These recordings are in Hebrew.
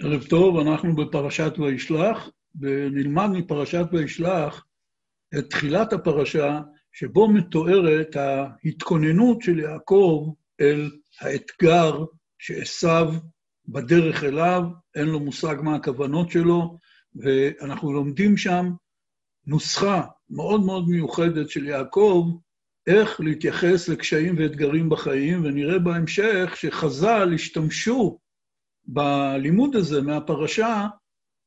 ערב טוב, אנחנו בפרשת וישלח, ונלמד מפרשת וישלח את תחילת הפרשה, שבו מתוארת ההתכוננות של יעקב אל האתגר שעשו בדרך אליו, אין לו מושג מה הכוונות שלו, ואנחנו לומדים שם נוסחה מאוד מאוד מיוחדת של יעקב, איך להתייחס לקשיים ואתגרים בחיים, ונראה בהמשך שחז"ל השתמשו בלימוד הזה מהפרשה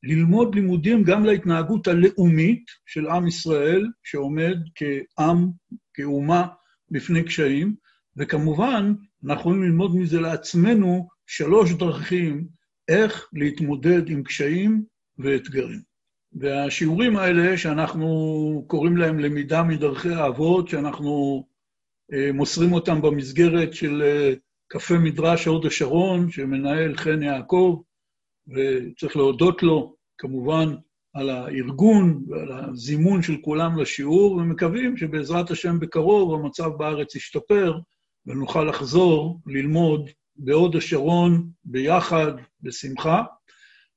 ללמוד לימודים גם להתנהגות הלאומית של עם ישראל, שעומד כעם, כאומה, בפני קשיים, וכמובן, אנחנו יכולים ללמוד מזה לעצמנו שלוש דרכים איך להתמודד עם קשיים ואתגרים. והשיעורים האלה, שאנחנו קוראים להם למידה מדרכי האבות, שאנחנו מוסרים אותם במסגרת של קפה מדרש הוד השרון, שמנהל חן יעקב, וצריך להודות לו, כמובן, על הארגון ועל הזימון של כולם לשיעור, ומקווים שבעזרת השם בקרוב המצב בארץ ישתפר, ונוכל לחזור ללמוד בהוד השרון ביחד, בשמחה.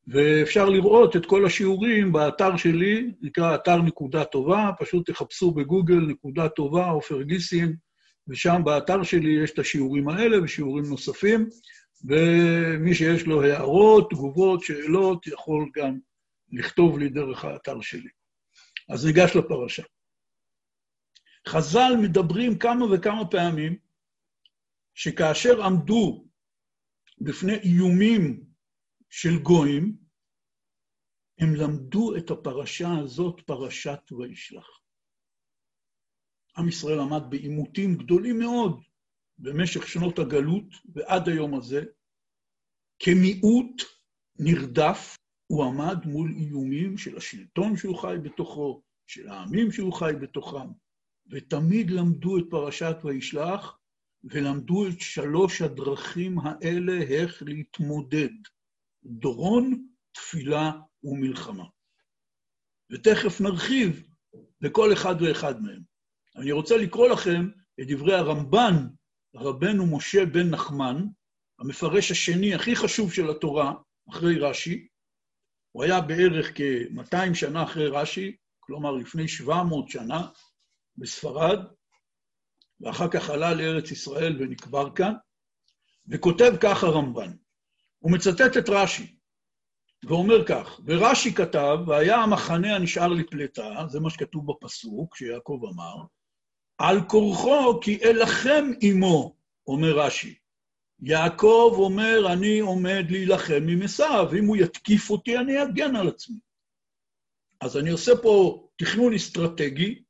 ואפשר לראות את כל השיעורים באתר שלי, נקרא אתר נקודה טובה, פשוט תחפשו בגוגל נקודה טובה, עופר גיסין, ושם באתר שלי יש את השיעורים האלה ושיעורים נוספים, ומי שיש לו הערות, תגובות, שאלות, יכול גם לכתוב לי דרך האתר שלי. אז ניגש לפרשה. חז"ל מדברים כמה וכמה פעמים שכאשר עמדו בפני איומים של גויים, הם למדו את הפרשה הזאת, פרשת וישלח. עם ישראל עמד בעימותים גדולים מאוד במשך שנות הגלות ועד היום הזה. כמיעוט נרדף, הוא עמד מול איומים של השלטון שהוא חי בתוכו, של העמים שהוא חי בתוכם, ותמיד למדו את פרשת וישלח, ולמדו את שלוש הדרכים האלה איך להתמודד. דורון, תפילה ומלחמה. ותכף נרחיב לכל אחד ואחד מהם. אני רוצה לקרוא לכם את דברי הרמב"ן, רבנו משה בן נחמן, המפרש השני הכי חשוב של התורה, אחרי רש"י. הוא היה בערך כ-200 שנה אחרי רש"י, כלומר לפני 700 שנה, בספרד, ואחר כך עלה לארץ ישראל ונקבר כאן, וכותב כך הרמב"ן. הוא מצטט את רש"י, ואומר כך, ורש"י כתב, והיה המחנה הנשאר לפלטה, זה מה שכתוב בפסוק, שיעקב אמר, על כורחו כי אלחם עמו, אומר רש"י. יעקב אומר, אני עומד להילחם עם עשיו, אם הוא יתקיף אותי, אני אגן על עצמי. אז אני עושה פה תכנון אסטרטגי,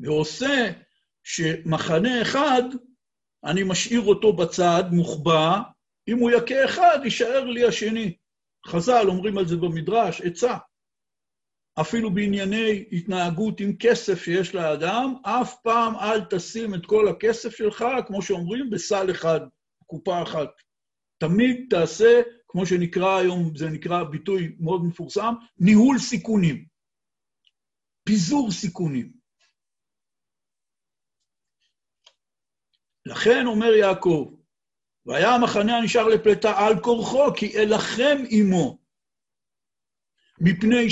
ועושה שמחנה אחד, אני משאיר אותו בצד, מוחבא, אם הוא יכה אחד, יישאר לי השני. חז"ל אומרים על זה במדרש, עצה. אפילו בענייני התנהגות עם כסף שיש לאדם, אף פעם אל תשים את כל הכסף שלך, כמו שאומרים, בסל אחד, קופה אחת. תמיד תעשה, כמו שנקרא היום, זה נקרא ביטוי מאוד מפורסם, ניהול סיכונים. פיזור סיכונים. לכן אומר יעקב, והיה המחנה הנשאר לפלטה על כורחו, כי אלחם עמו. מפני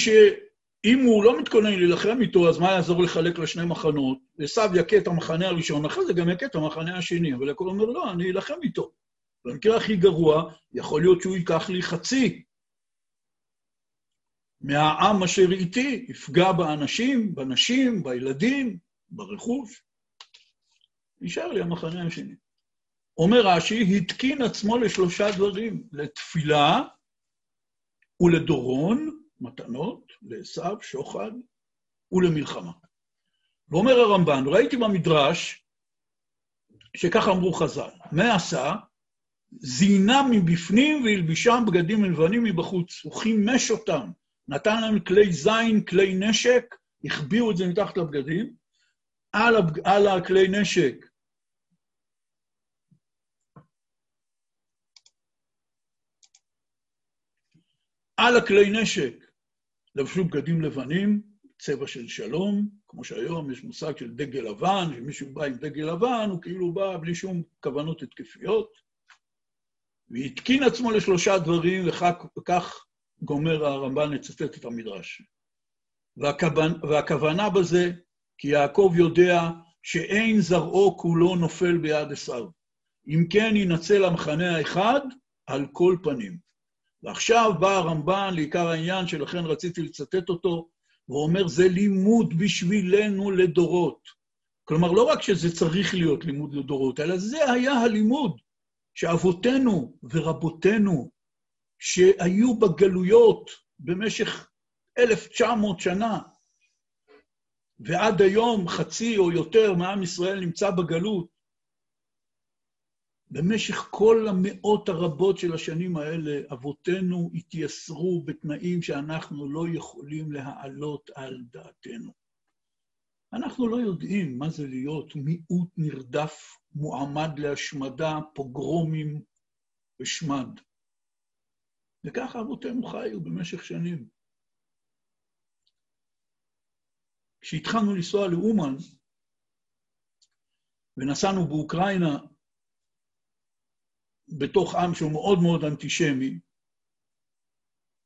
שאם הוא לא מתכונן להילחם איתו, אז מה יעזור לחלק לשני מחנות? עשו יכה את המחנה הראשון, אחרי זה גם יכה את המחנה השני, אבל יעקב אומר, לא, אני אלחם איתו. במקרה הכי גרוע, יכול להיות שהוא ייקח לי חצי מהעם אשר איתי, יפגע באנשים, בנשים, בילדים, ברכוש. נשאר לי המחנה השני. אומר רש"י, התקין עצמו לשלושה דברים, לתפילה ולדורון, מתנות, לעשו, שוחד, ולמלחמה. ואומר הרמב"ן, ראיתי במדרש שככה אמרו חז"ל, מה עשה? זינה מבפנים והלבישם בגדים לבנים מבחוץ. הוא חימש אותם, נתן להם כלי זין, כלי נשק, החביאו את זה מתחת לבגדים. על, הבג... על הכלי נשק על הכלי נשק לבשו בגדים לבנים, צבע של שלום, כמו שהיום יש מושג של דגל לבן, שמישהו בא עם דגל לבן, הוא כאילו בא בלי שום כוונות התקפיות. והתקין עצמו לשלושה דברים, וכך גומר הרמב"ן לצטט את המדרש. והכוונה, והכוונה בזה, כי יעקב יודע שאין זרעו כולו נופל ביד עשיו. אם כן, ינצל המחנה האחד על כל פנים. ועכשיו בא הרמב"ן לעיקר העניין, שלכן רציתי לצטט אותו, ואומר, זה לימוד בשבילנו לדורות. כלומר, לא רק שזה צריך להיות לימוד לדורות, אלא זה היה הלימוד שאבותינו ורבותינו, שהיו בגלויות במשך 1,900 שנה, ועד היום חצי או יותר מעם ישראל נמצא בגלות, במשך כל המאות הרבות של השנים האלה, אבותינו התייסרו בתנאים שאנחנו לא יכולים להעלות על דעתנו. אנחנו לא יודעים מה זה להיות מיעוט נרדף, מועמד להשמדה, פוגרומים ושמד. וככה אבותינו חיו במשך שנים. כשהתחלנו לנסוע לאומן, ונסענו באוקראינה בתוך עם שהוא מאוד מאוד אנטישמי,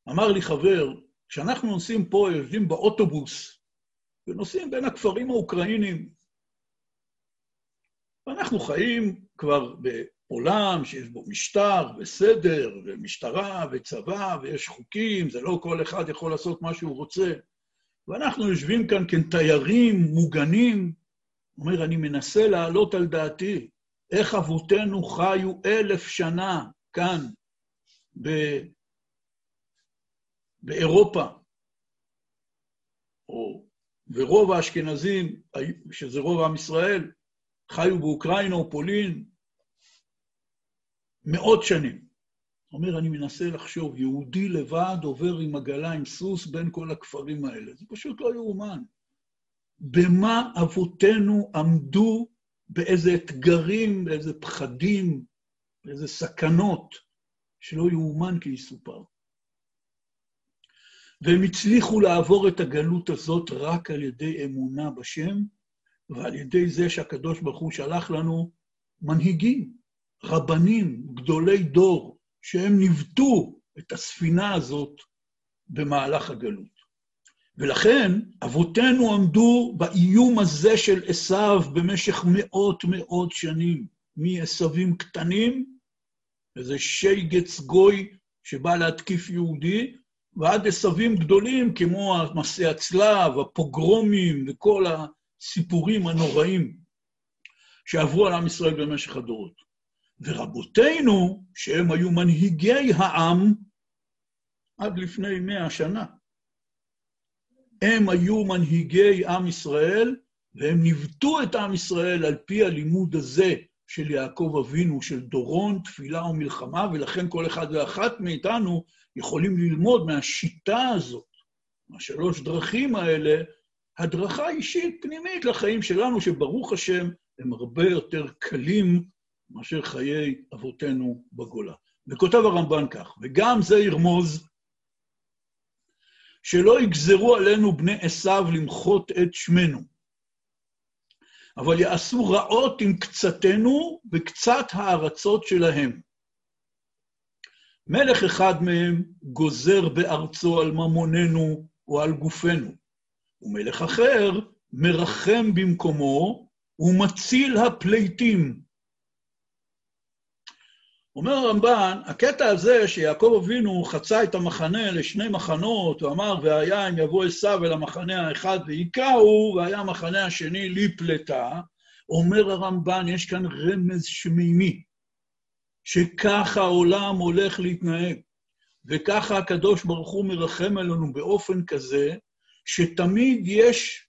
אמר לי חבר, כשאנחנו נוסעים פה, יושבים באוטובוס, ונוסעים בין הכפרים האוקראינים, ואנחנו חיים כבר בעולם שיש בו משטר וסדר ומשטרה וצבא ויש חוקים, זה לא כל אחד יכול לעשות מה שהוא רוצה. ואנחנו יושבים כאן כתיירים מוגנים. הוא אומר, אני מנסה להעלות על דעתי איך אבותינו חיו אלף שנה כאן, ב... באירופה, או... ורוב האשכנזים, שזה רוב עם ישראל, חיו באוקראינה או פולין מאות שנים. אומר, אני מנסה לחשוב, יהודי לבד עובר עם עגלה, עם סוס, בין כל הכפרים האלה. זה פשוט לא יאומן. במה אבותינו עמדו באיזה אתגרים, באיזה פחדים, באיזה סכנות, שלא יאומן כי יסופר. והם הצליחו לעבור את הגלות הזאת רק על ידי אמונה בשם, ועל ידי זה שהקדוש ברוך הוא שלח לנו מנהיגים, רבנים, גדולי דור, שהם ניווטו את הספינה הזאת במהלך הגלות. ולכן אבותינו עמדו באיום הזה של עשיו במשך מאות מאות שנים, מעשבים קטנים, איזה שייגץ גוי שבא להתקיף יהודי, ועד עשבים גדולים כמו מסעי הצלב, הפוגרומים וכל הסיפורים הנוראים שעברו על עם ישראל במשך הדורות. ורבותינו, שהם היו מנהיגי העם עד לפני מאה שנה, הם היו מנהיגי עם ישראל, והם ניווטו את עם ישראל על פי הלימוד הזה של יעקב אבינו, של דורון, תפילה ומלחמה, ולכן כל אחד ואחת מאיתנו יכולים ללמוד מהשיטה הזאת, מהשלוש דרכים האלה, הדרכה אישית פנימית לחיים שלנו, שברוך השם, הם הרבה יותר קלים מאשר חיי אבותינו בגולה. וכותב הרמב"ן כך, וגם זה ירמוז שלא יגזרו עלינו בני עשיו למחות את שמנו, אבל יעשו רעות עם קצתנו וקצת הארצות שלהם. מלך אחד מהם גוזר בארצו על ממוננו או על גופנו, ומלך אחר מרחם במקומו ומציל הפליטים. אומר הרמב"ן, הקטע הזה שיעקב אבינו חצה את המחנה לשני מחנות, הוא אמר, והיה אם יבוא עשיו אל המחנה האחד והיכהו, והיה המחנה השני לפלטה, אומר הרמב"ן, יש כאן רמז שמימי, שככה העולם הולך להתנהג, וככה הקדוש ברוך הוא מרחם עלינו באופן כזה, שתמיד יש,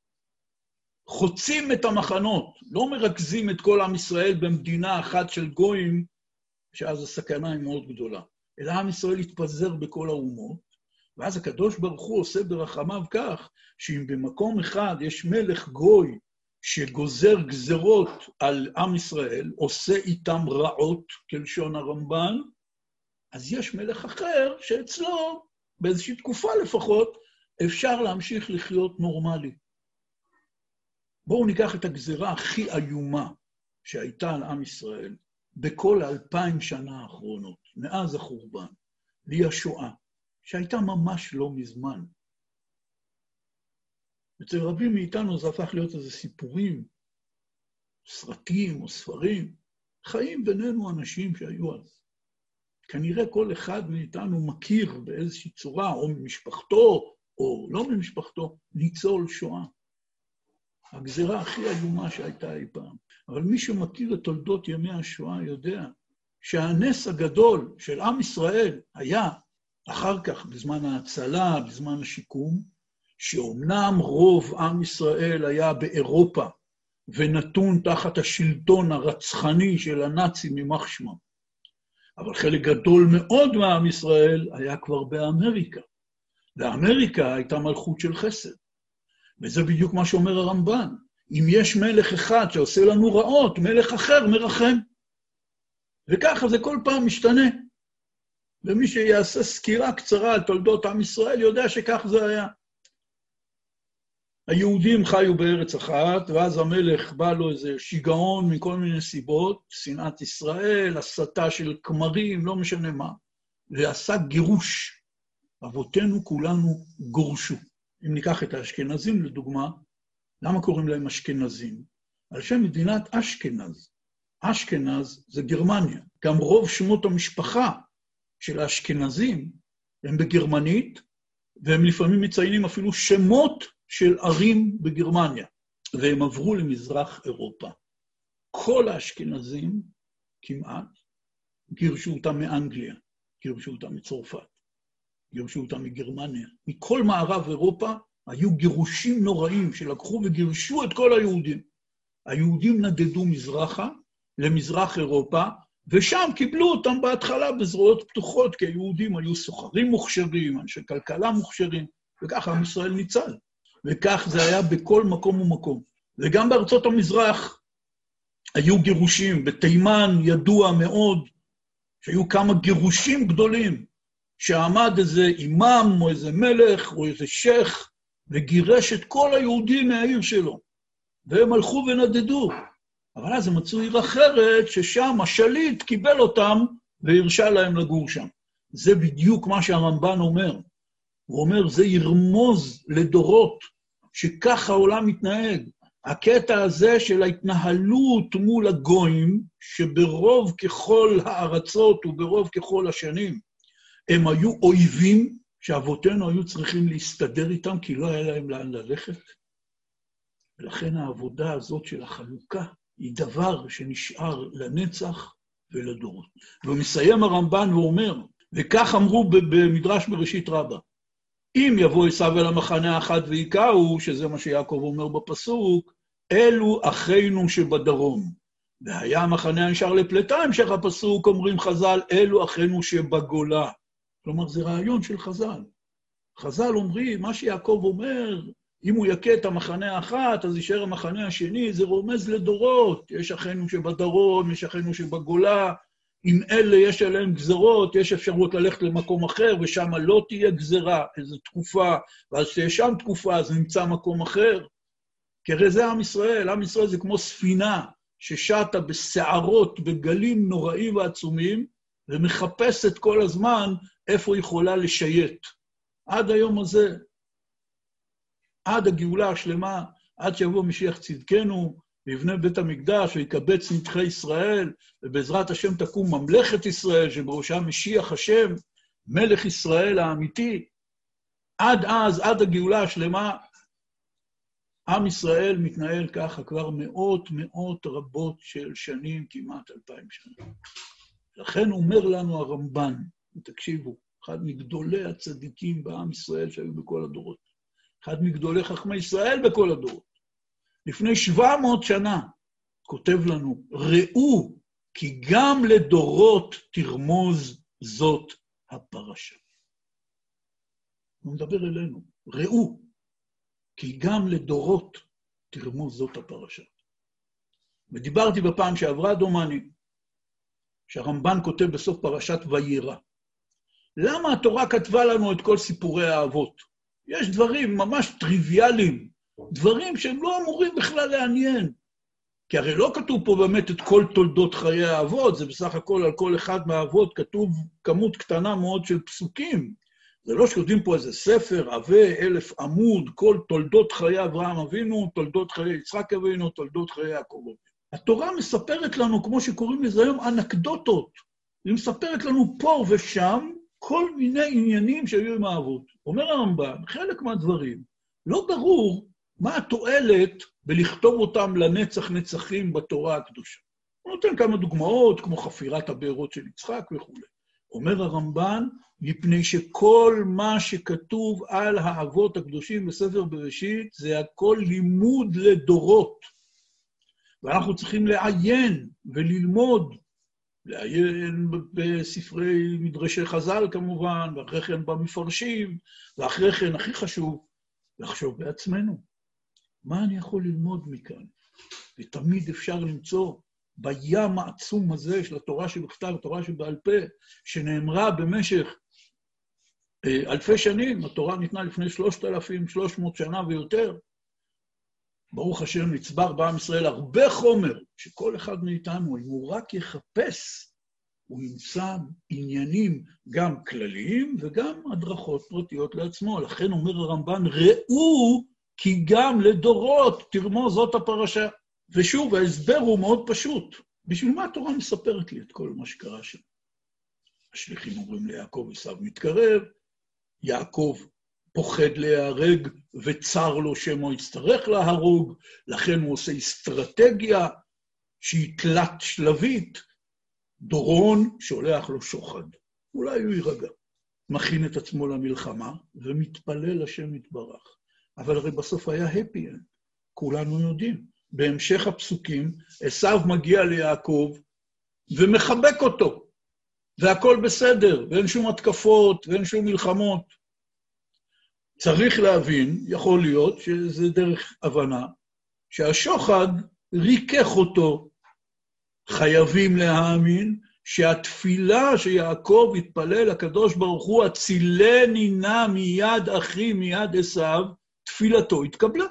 חוצים את המחנות, לא מרכזים את כל עם ישראל במדינה אחת של גויים, שאז הסכנה היא מאוד גדולה. אלא עם ישראל יתפזר בכל האומות, ואז הקדוש ברוך הוא עושה ברחמיו כך, שאם במקום אחד יש מלך גוי שגוזר גזרות על עם ישראל, עושה איתם רעות, כלשון הרמב"ן, אז יש מלך אחר שאצלו, באיזושהי תקופה לפחות, אפשר להמשיך לחיות נורמלי. בואו ניקח את הגזרה הכי איומה שהייתה על עם ישראל, בכל האלפיים שנה האחרונות, מאז החורבן, והיא השואה, שהייתה ממש לא מזמן. אצל רבים מאיתנו זה הפך להיות איזה סיפורים, סרטים או ספרים. חיים בינינו אנשים שהיו אז. כנראה כל אחד מאיתנו מכיר באיזושהי צורה, או ממשפחתו, או לא ממשפחתו, ניצול שואה. הגזירה הכי איומה שהייתה אי פעם. אבל מי שמכיר את תולדות ימי השואה יודע שהנס הגדול של עם ישראל היה, אחר כך, בזמן ההצלה, בזמן השיקום, שאומנם רוב עם ישראל היה באירופה ונתון תחת השלטון הרצחני של הנאצים יימח שמם, אבל חלק גדול מאוד מעם ישראל היה כבר באמריקה. ואמריקה הייתה מלכות של חסד. וזה בדיוק מה שאומר הרמב"ן. אם יש מלך אחד שעושה לנו רעות, מלך אחר מרחם. וככה זה כל פעם משתנה. ומי שיעשה סקירה קצרה על תולדות עם ישראל יודע שכך זה היה. היהודים חיו בארץ אחת, ואז המלך בא לו איזה שיגעון מכל מיני סיבות, שנאת ישראל, הסתה של כמרים, לא משנה מה, ועשה גירוש. אבותינו כולנו גורשו. אם ניקח את האשכנזים לדוגמה, למה קוראים להם אשכנזים? על שם מדינת אשכנז. אשכנז זה גרמניה. גם רוב שמות המשפחה של האשכנזים הם בגרמנית, והם לפעמים מציינים אפילו שמות של ערים בגרמניה, והם עברו למזרח אירופה. כל האשכנזים, כמעט, גירשו אותם מאנגליה, גירשו אותם מצרפת, גירשו אותם מגרמניה. מכל מערב אירופה היו גירושים נוראים שלקחו וגירשו את כל היהודים. היהודים נדדו מזרחה למזרח אירופה, ושם קיבלו אותם בהתחלה בזרועות פתוחות, כי היהודים היו סוחרים מוכשרים, אנשי כלכלה מוכשרים, וככה עם ישראל ניצל. וכך זה היה בכל מקום ומקום. וגם בארצות המזרח היו גירושים. בתימן ידוע מאוד שהיו כמה גירושים גדולים, שעמד איזה אימאם או איזה מלך או איזה שייח' וגירש את כל היהודים מהעיר שלו. והם הלכו ונדדו. אבל אז הם מצאו עיר אחרת, ששם השליט קיבל אותם והרשה להם לגור שם. זה בדיוק מה שהרמב"ן אומר. הוא אומר, זה ירמוז לדורות שככה העולם מתנהג. הקטע הזה של ההתנהלות מול הגויים, שברוב ככל הארצות וברוב ככל השנים הם היו אויבים, שאבותינו היו צריכים להסתדר איתם כי לא היה להם לאן ללכת. ולכן העבודה הזאת של החלוקה היא דבר שנשאר לנצח ולדורות. ומסיים הרמב"ן ואומר, וכך אמרו במדרש בראשית רבה, אם יבוא עשיו אל המחנה האחד והיכהו, שזה מה שיעקב אומר בפסוק, אלו אחינו שבדרום. והיה המחנה הנשאר לפלטה, המשך הפסוק, אומרים חז"ל, אלו אחינו שבגולה. כלומר, זה רעיון של חז"ל. חז"ל אומרים, מה שיעקב אומר, אם הוא יכה את המחנה האחת, אז יישאר המחנה השני, זה רומז לדורות. יש אחינו שבדרום, יש אחינו שבגולה, אם אלה יש עליהם גזרות, יש אפשרות ללכת למקום אחר, ושם לא תהיה גזרה איזו תקופה, ואז תהיה שם תקופה, אז נמצא מקום אחר. כי הרי זה עם ישראל, עם ישראל זה כמו ספינה ששטה בסערות, בגלים נוראים ועצומים, ומחפשת כל הזמן איפה היא יכולה לשייט. עד היום הזה, עד הגאולה השלמה, עד שיבוא משיח צדקנו, ויבנה בית המקדש ויקבץ נדחי ישראל, ובעזרת השם תקום ממלכת ישראל, שבראשה משיח השם, מלך ישראל האמיתי. עד אז, עד הגאולה השלמה, עם ישראל מתנהל ככה כבר מאות מאות רבות של שנים, כמעט אלפיים שנה. לכן אומר לנו הרמב"ן, תקשיבו, אחד מגדולי הצדיקים בעם ישראל שהיו בכל הדורות, אחד מגדולי חכמי ישראל בכל הדורות, לפני 700 שנה, כותב לנו, ראו כי גם לדורות תרמוז זאת הפרשה. הוא מדבר אלינו, ראו, כי גם לדורות תרמוז זאת הפרשה. ודיברתי בפעם שעברה, דומני, שהרמב"ן כותב בסוף פרשת ויירא. למה התורה כתבה לנו את כל סיפורי האבות? יש דברים ממש טריוויאליים, דברים שהם לא אמורים בכלל לעניין. כי הרי לא כתוב פה באמת את כל תולדות חיי האבות, זה בסך הכל על כל אחד מהאבות כתוב כמות קטנה מאוד של פסוקים. זה לא שכותבים פה איזה ספר עבה, אלף עמוד, כל תולדות חיי אברהם אבינו, תולדות חיי יצחק אבינו, תולדות חיי יעקב אבינו. התורה מספרת לנו, כמו שקוראים לזה היום, אנקדוטות. היא מספרת לנו פה ושם כל מיני עניינים שהיו עם האבות. אומר הרמב"ן, חלק מהדברים, לא ברור מה התועלת בלכתוב אותם לנצח נצחים בתורה הקדושה. הוא נותן כמה דוגמאות, כמו חפירת הבארות של יצחק וכולי. אומר הרמב"ן, מפני שכל מה שכתוב על האבות הקדושים בספר בראשית, זה הכל לימוד לדורות. ואנחנו צריכים לעיין וללמוד, לעיין בספרי מדרשי חז"ל כמובן, ואחרי כן במפרשים, ואחרי כן, הכי חשוב, לחשוב בעצמנו. מה אני יכול ללמוד מכאן? ותמיד אפשר למצוא בים העצום הזה של התורה שבכתב, התורה שבעל פה, שנאמרה במשך אה, אלפי שנים, התורה ניתנה לפני שלושת אלפים, שלוש מאות שנה ויותר. ברוך השם, נצבר בעם ישראל הרבה חומר, שכל אחד מאיתנו, אם הוא רק יחפש, הוא ימצא עניינים גם כלליים וגם הדרכות פרטיות לעצמו. לכן אומר הרמב"ן, ראו כי גם לדורות תרמוז זאת הפרשה. ושוב, ההסבר הוא מאוד פשוט. בשביל מה התורה מספרת לי את כל מה שקרה שם? השליחים אומרים ליעקב, עשיו מתקרב, יעקב פוחד להיהרג וצר לו שמא יצטרך להרוג, לכן הוא עושה אסטרטגיה שהיא תלת שלבית. דורון שולח לו שוחד, אולי הוא יירגע. מכין את עצמו למלחמה ומתפלל השם יתברך. אבל הרי בסוף היה happy end, כולנו יודעים. בהמשך הפסוקים, עשו מגיע ליעקב ומחבק אותו, והכול בסדר, ואין שום התקפות ואין שום מלחמות. צריך להבין, יכול להיות שזה דרך הבנה, שהשוחד ריכך אותו. חייבים להאמין שהתפילה שיעקב התפלל לקדוש ברוך הוא, הצילני נא מיד אחי, מיד עשיו, תפילתו התקבלה.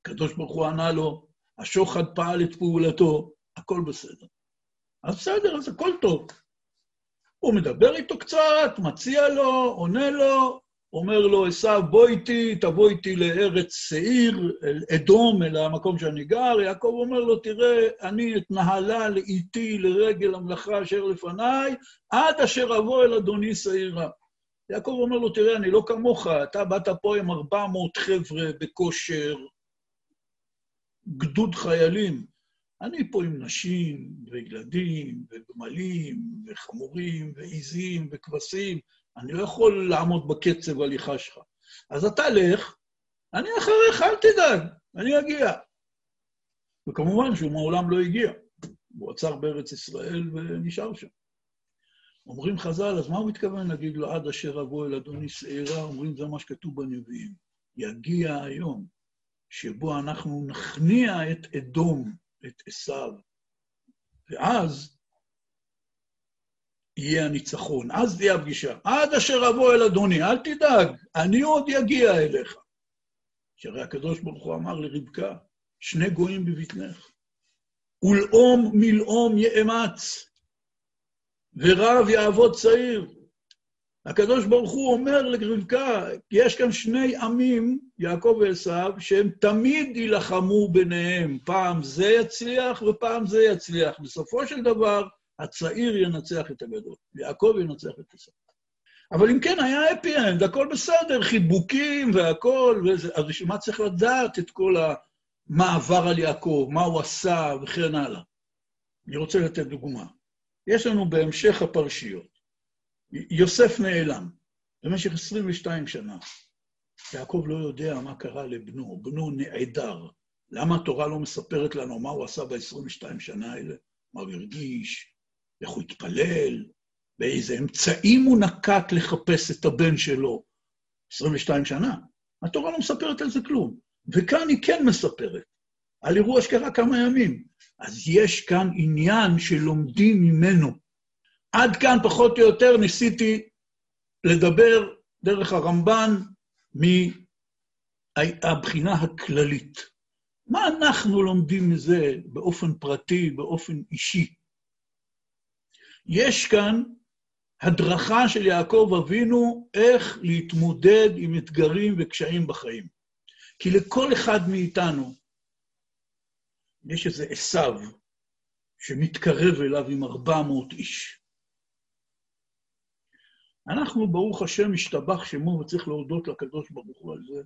הקדוש ברוך הוא ענה לו, השוחד פעל את פעולתו, הכל בסדר. אז בסדר, אז הכל טוב. הוא מדבר איתו קצת, מציע לו, עונה לו, אומר לו, עשו, בוא איתי, תבוא איתי לארץ שעיר, אל אדום, אל המקום שאני גר. יעקב אומר לו, תראה, אני אתנהלה לאיתי לרגל המלאכה אשר לפניי, עד אשר אבוא אל אדוני שעירה. יעקב אומר לו, תראה, אני לא כמוך, אתה באת פה עם 400 חבר'ה בכושר, גדוד חיילים. אני פה עם נשים וילדים וגמלים וחמורים ועיזים וכבשים, אני לא יכול לעמוד בקצב הליכה שלך. אז אתה לך, אני אחריך, אל תדאג, אני אגיע. וכמובן שהוא מעולם לא הגיע. הוא עצר בארץ ישראל ונשאר שם. אומרים חז"ל, אז מה הוא מתכוון להגיד לו, עד אשר אבוא אל אדוני שעירה? אומרים, זה מה שכתוב בנביאים. יגיע היום שבו אנחנו נכניע את אדום, את עשיו, ואז יהיה הניצחון, אז תהיה הפגישה. עד אשר אבוא אל אדוני, אל תדאג, אני עוד יגיע אליך. שהרי הקדוש ברוך הוא אמר לרבקה, שני גויים בבטנך, ולאום מלאום יאמץ, ורב יעבוד צעיר. הקדוש ברוך הוא אומר לרבקה, יש כאן שני עמים, יעקב ועשיו, שהם תמיד יילחמו ביניהם. פעם זה יצליח ופעם זה יצליח. בסופו של דבר, הצעיר ינצח את הגדול, יעקב ינצח את עשיו. אבל אם כן, היה אפי אנד, הכל בסדר, חיבוקים והכל, וזה, אז בשביל מה צריך לדעת את כל מה עבר על יעקב, מה הוא עשה וכן הלאה? אני רוצה לתת דוגמה. יש לנו בהמשך הפרשיות, יוסף נעלם במשך 22 שנה. יעקב לא יודע מה קרה לבנו, בנו נעדר. למה התורה לא מספרת לנו מה הוא עשה ב-22 שנה האלה? מה הוא הרגיש, איך הוא התפלל, באיזה אמצעים הוא נקט לחפש את הבן שלו. 22 שנה. התורה לא מספרת על זה כלום. וכאן היא כן מספרת, על אירוע שקרה כמה ימים. אז יש כאן עניין שלומדים ממנו. עד כאן, פחות או יותר, ניסיתי לדבר דרך הרמב"ן מהבחינה הכללית. מה אנחנו לומדים מזה באופן פרטי, באופן אישי? יש כאן הדרכה של יעקב אבינו איך להתמודד עם אתגרים וקשיים בחיים. כי לכל אחד מאיתנו יש איזה עשו שמתקרב אליו עם 400 איש. אנחנו, ברוך השם, משתבח שמו, וצריך להודות לקדוש ברוך הוא על זה.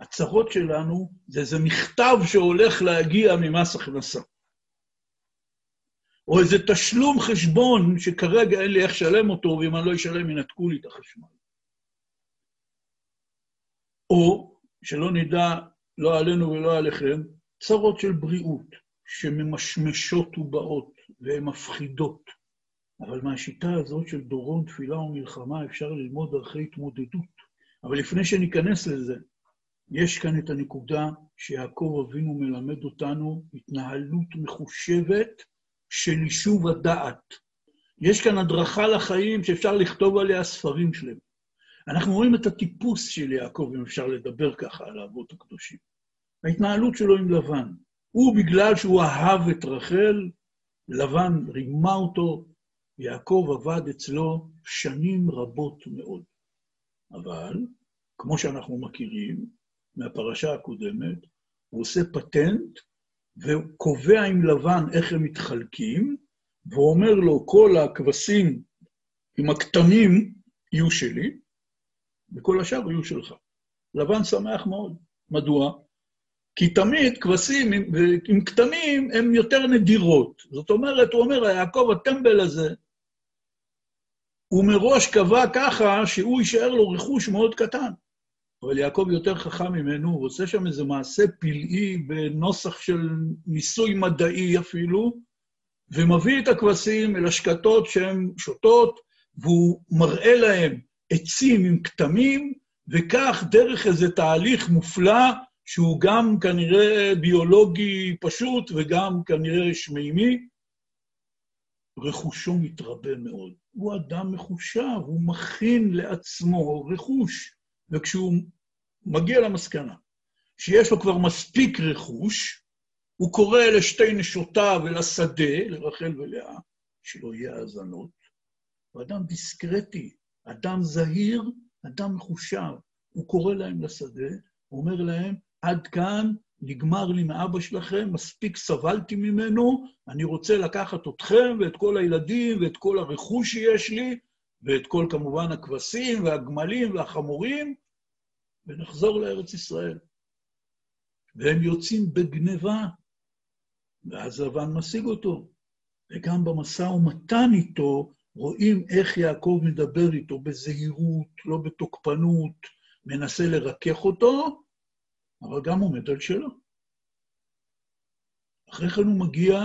הצרות שלנו זה איזה מכתב שהולך להגיע ממס הכנסה. או איזה תשלום חשבון שכרגע אין לי איך לשלם אותו, ואם אני לא אשלם ינתקו לי את החשמל. או, שלא נדע, לא עלינו ולא עליכם, צרות של בריאות, שממשמשות ובאות, והן מפחידות. אבל מהשיטה הזאת של דורון, תפילה ומלחמה אפשר ללמוד דרכי התמודדות. אבל לפני שניכנס לזה, יש כאן את הנקודה שיעקב אבינו מלמד אותנו התנהלות מחושבת של יישוב הדעת. יש כאן הדרכה לחיים שאפשר לכתוב עליה ספרים שלהם. אנחנו רואים את הטיפוס של יעקב, אם אפשר לדבר ככה על האבות הקדושים. ההתנהלות שלו עם לבן. הוא, בגלל שהוא אהב את רחל, לבן רימה אותו, יעקב עבד אצלו שנים רבות מאוד. אבל, כמו שאנחנו מכירים מהפרשה הקודמת, הוא עושה פטנט וקובע עם לבן איך הם מתחלקים, ואומר לו, כל הכבשים עם הכתמים יהיו שלי, וכל השאר יהיו שלך. לבן שמח מאוד. מדוע? כי תמיד כבשים עם, עם כתמים הן יותר נדירות. זאת אומרת, הוא אומר, יעקב הטמבל הזה, הוא מראש קבע ככה שהוא יישאר לו רכוש מאוד קטן. אבל יעקב יותר חכם ממנו, הוא עושה שם איזה מעשה פלאי בנוסח של ניסוי מדעי אפילו, ומביא את הכבשים אל השקטות שהן שותות, והוא מראה להם עצים עם כתמים, וכך, דרך איזה תהליך מופלא, שהוא גם כנראה ביולוגי פשוט וגם כנראה שמימי, רכושו מתרבה מאוד. הוא אדם מחושב, הוא מכין לעצמו רכוש. וכשהוא מגיע למסקנה שיש לו כבר מספיק רכוש, הוא קורא לשתי נשותיו ולשדה, לרחל ולאה, שלא יהיה האזנות. הוא אדם דיסקרטי, אדם זהיר, אדם מחושב. הוא קורא להם לשדה, הוא אומר להם, עד כאן נגמר לי מאבא שלכם, מספיק סבלתי ממנו, אני רוצה לקחת אתכם ואת כל הילדים ואת כל הרכוש שיש לי, ואת כל, כמובן, הכבשים והגמלים והחמורים, ונחזור לארץ ישראל. והם יוצאים בגניבה, ואז לבן משיג אותו. וגם במשא ומתן איתו, רואים איך יעקב מדבר איתו בזהירות, לא בתוקפנות, מנסה לרכך אותו, אבל גם עומד על שלו. אחרי כן הוא מגיע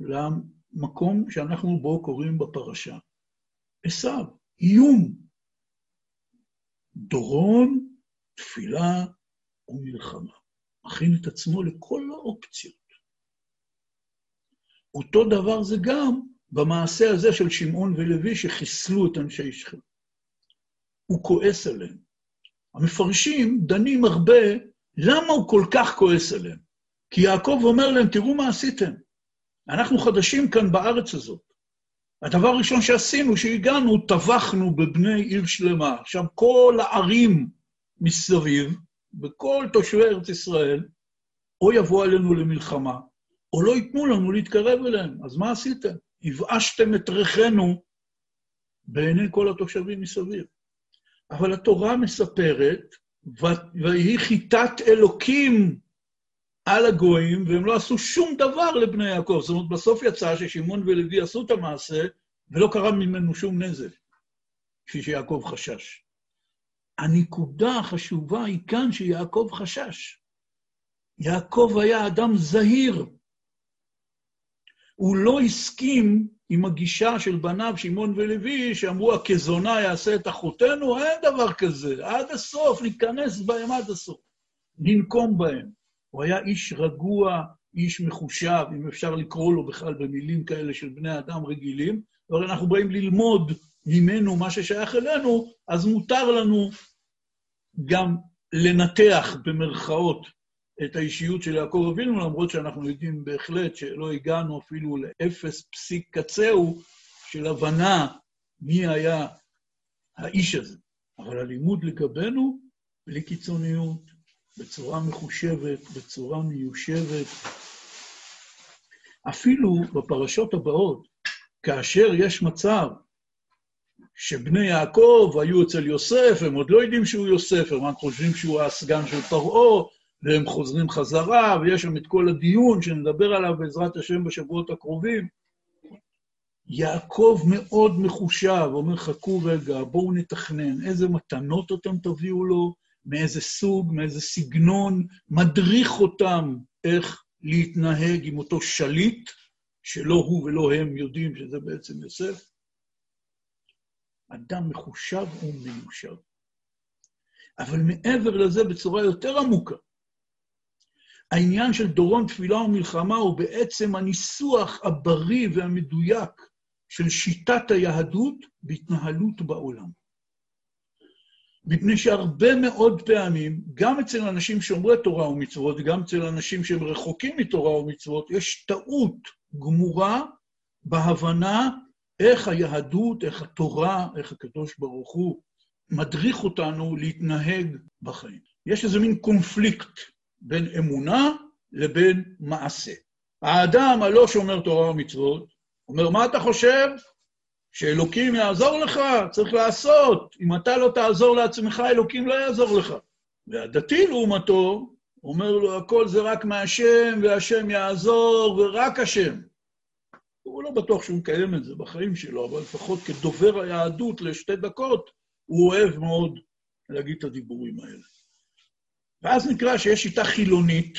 למקום שאנחנו בו קוראים בפרשה. עשיו, איום. דורון, תפילה ומלחמה. מכין את עצמו לכל האופציות. אותו דבר זה גם במעשה הזה של שמעון ולוי שחיסלו את אנשי שכם. הוא כועס עליהם. המפרשים דנים הרבה למה הוא כל כך כועס עליהם. כי יעקב אומר להם, תראו מה עשיתם. אנחנו חדשים כאן בארץ הזאת. הדבר הראשון שעשינו, שהגענו, טבחנו בבני עיר שלמה. עכשיו, כל הערים מסביב, וכל תושבי ארץ ישראל, או יבוא עלינו למלחמה, או לא ייתנו לנו להתקרב אליהם. אז מה עשיתם? הבאשתם את ריחנו בעיני כל התושבים מסביב. אבל התורה מספרת, ויהי חיטת אלוקים על הגויים, והם לא עשו שום דבר לבני יעקב. זאת אומרת, בסוף יצא ששמעון ולוי עשו את המעשה, ולא קרה ממנו שום נזק, כפי שיעקב חשש. הנקודה החשובה היא כאן שיעקב חשש. יעקב היה אדם זהיר. הוא לא הסכים עם הגישה של בניו, שמעון ולוי, שאמרו, הכזונה יעשה את אחותינו, אין דבר כזה. עד הסוף, ניכנס בהם עד הסוף. ננקום בהם. הוא היה איש רגוע, איש מחושב, אם אפשר לקרוא לו בכלל במילים כאלה של בני אדם רגילים, אבל אנחנו באים ללמוד ממנו מה ששייך אלינו, אז מותר לנו גם לנתח במרכאות את האישיות של יעקב אבינו, למרות שאנחנו יודעים בהחלט שלא הגענו אפילו לאפס פסיק קצהו של הבנה מי היה האיש הזה. אבל הלימוד לגבינו, בלי קיצוניות, בצורה מחושבת, בצורה מיושבת. אפילו בפרשות הבאות, כאשר יש מצב שבני יעקב היו אצל יוסף, הם עוד לא יודעים שהוא יוסף, הם רק חושבים שהוא הסגן של פרעה, והם חוזרים חזרה, ויש שם את כל הדיון שנדבר עליו בעזרת השם בשבועות הקרובים. יעקב מאוד מחושב, אומר, חכו רגע, בואו נתכנן איזה מתנות אתם תביאו לו, מאיזה סוג, מאיזה סגנון, מדריך אותם איך להתנהג עם אותו שליט, שלא הוא ולא הם יודעים שזה בעצם יוסף. אדם מחושב ומיושב. אבל מעבר לזה, בצורה יותר עמוקה, העניין של דורון תפילה ומלחמה הוא בעצם הניסוח הבריא והמדויק של שיטת היהדות בהתנהלות בעולם. מפני שהרבה מאוד פעמים, גם אצל אנשים שומרי תורה ומצוות, וגם אצל אנשים שהם רחוקים מתורה ומצוות, יש טעות גמורה בהבנה איך היהדות, איך התורה, איך הקדוש ברוך הוא מדריך אותנו להתנהג בחיים. יש איזה מין קונפליקט בין אמונה לבין מעשה. האדם הלא שומר תורה ומצוות אומר, מה אתה חושב? שאלוקים יעזור לך, צריך לעשות. אם אתה לא תעזור לעצמך, אלוקים לא יעזור לך. והדתי, לעומתו, אומר לו, הכל זה רק מהשם, והשם יעזור, ורק השם. הוא לא בטוח שהוא מקיים את זה בחיים שלו, אבל לפחות כדובר היהדות לשתי דקות, הוא אוהב מאוד להגיד את הדיבורים האלה. ואז נקרא שיש שיטה חילונית,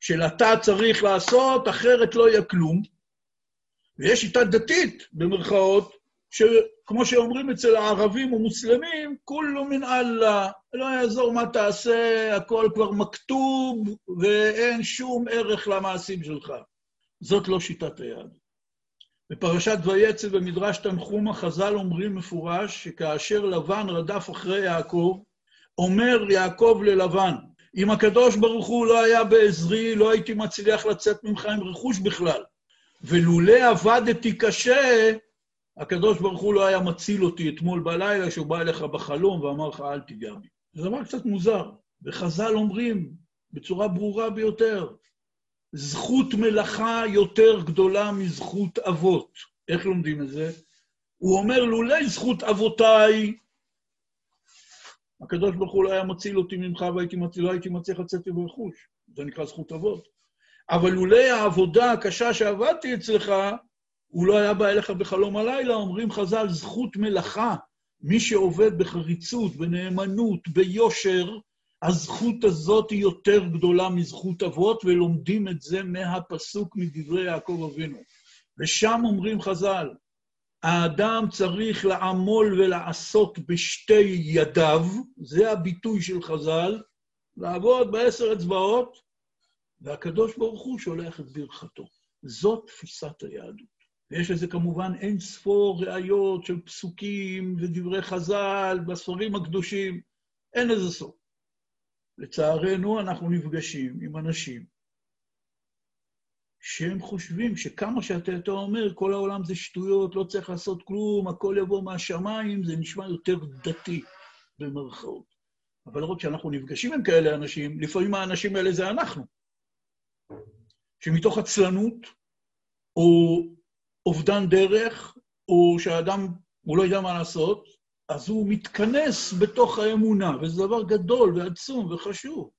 של אתה צריך לעשות, אחרת לא יהיה כלום, ויש שיטה דתית, במרכאות, שכמו שאומרים אצל הערבים ומוסלמים, כולו מן אללה, לא יעזור מה תעשה, הכל כבר מכתוב, ואין שום ערך למעשים שלך. זאת לא שיטת היד. בפרשת ויצא במדרש תנחומה, חז"ל אומרים מפורש שכאשר לבן רדף אחרי יעקב, אומר יעקב ללבן, אם הקדוש ברוך הוא לא היה בעזרי, לא הייתי מצליח לצאת ממך עם רכוש בכלל. ולולא עבדתי קשה, הקדוש ברוך הוא לא היה מציל אותי אתמול בלילה, שהוא בא אליך בחלום ואמר לך, אל תיגע בי. זה דבר קצת מוזר. וחז"ל אומרים בצורה ברורה ביותר, זכות מלאכה יותר גדולה מזכות אבות. איך לומדים את זה? הוא אומר, לולא זכות אבותיי, הקדוש ברוך הוא לא היה מציל אותי ממך והייתי מציל, לא הייתי מצליח לצאת עם רכוש. זה נקרא זכות אבות. אבל לולא העבודה הקשה שעבדתי אצלך, הוא לא היה בא אליך בחלום הלילה, אומרים חז"ל, זכות מלאכה. מי שעובד בחריצות, בנאמנות, ביושר, הזכות הזאת היא יותר גדולה מזכות אבות, ולומדים את זה מהפסוק מדברי יעקב אבינו. ושם אומרים חז"ל, האדם צריך לעמול ולעשות בשתי ידיו, זה הביטוי של חז"ל, לעבוד בעשר אצבעות, והקדוש ברוך הוא שולח את ברכתו. זאת תפיסת היהדות. ויש לזה כמובן אין ספור ראיות של פסוקים ודברי חז"ל בספרים הקדושים, אין לזה סוף. לצערנו, אנחנו נפגשים עם אנשים שהם חושבים שכמה שאתה יותר אומר, כל העולם זה שטויות, לא צריך לעשות כלום, הכל יבוא מהשמיים, זה נשמע יותר דתי, במרכאות. אבל רק שאנחנו נפגשים עם כאלה אנשים, לפעמים האנשים האלה זה אנחנו. שמתוך עצלנות, או אובדן דרך, או שהאדם, הוא לא יודע מה לעשות, אז הוא מתכנס בתוך האמונה, וזה דבר גדול ועצום וחשוב.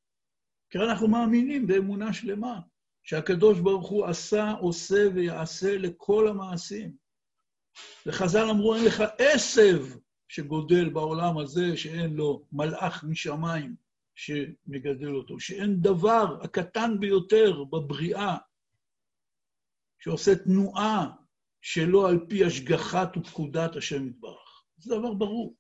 כי אנחנו מאמינים באמונה שלמה, שהקדוש ברוך הוא עשה, עושה ויעשה לכל המעשים. וחז"ל אמרו, אין לך עשב שגודל בעולם הזה, שאין לו מלאך משמיים שמגדל אותו, שאין דבר הקטן ביותר בבריאה שעושה תנועה שלא על פי השגחת ופקודת השם יתברך. זה דבר ברור.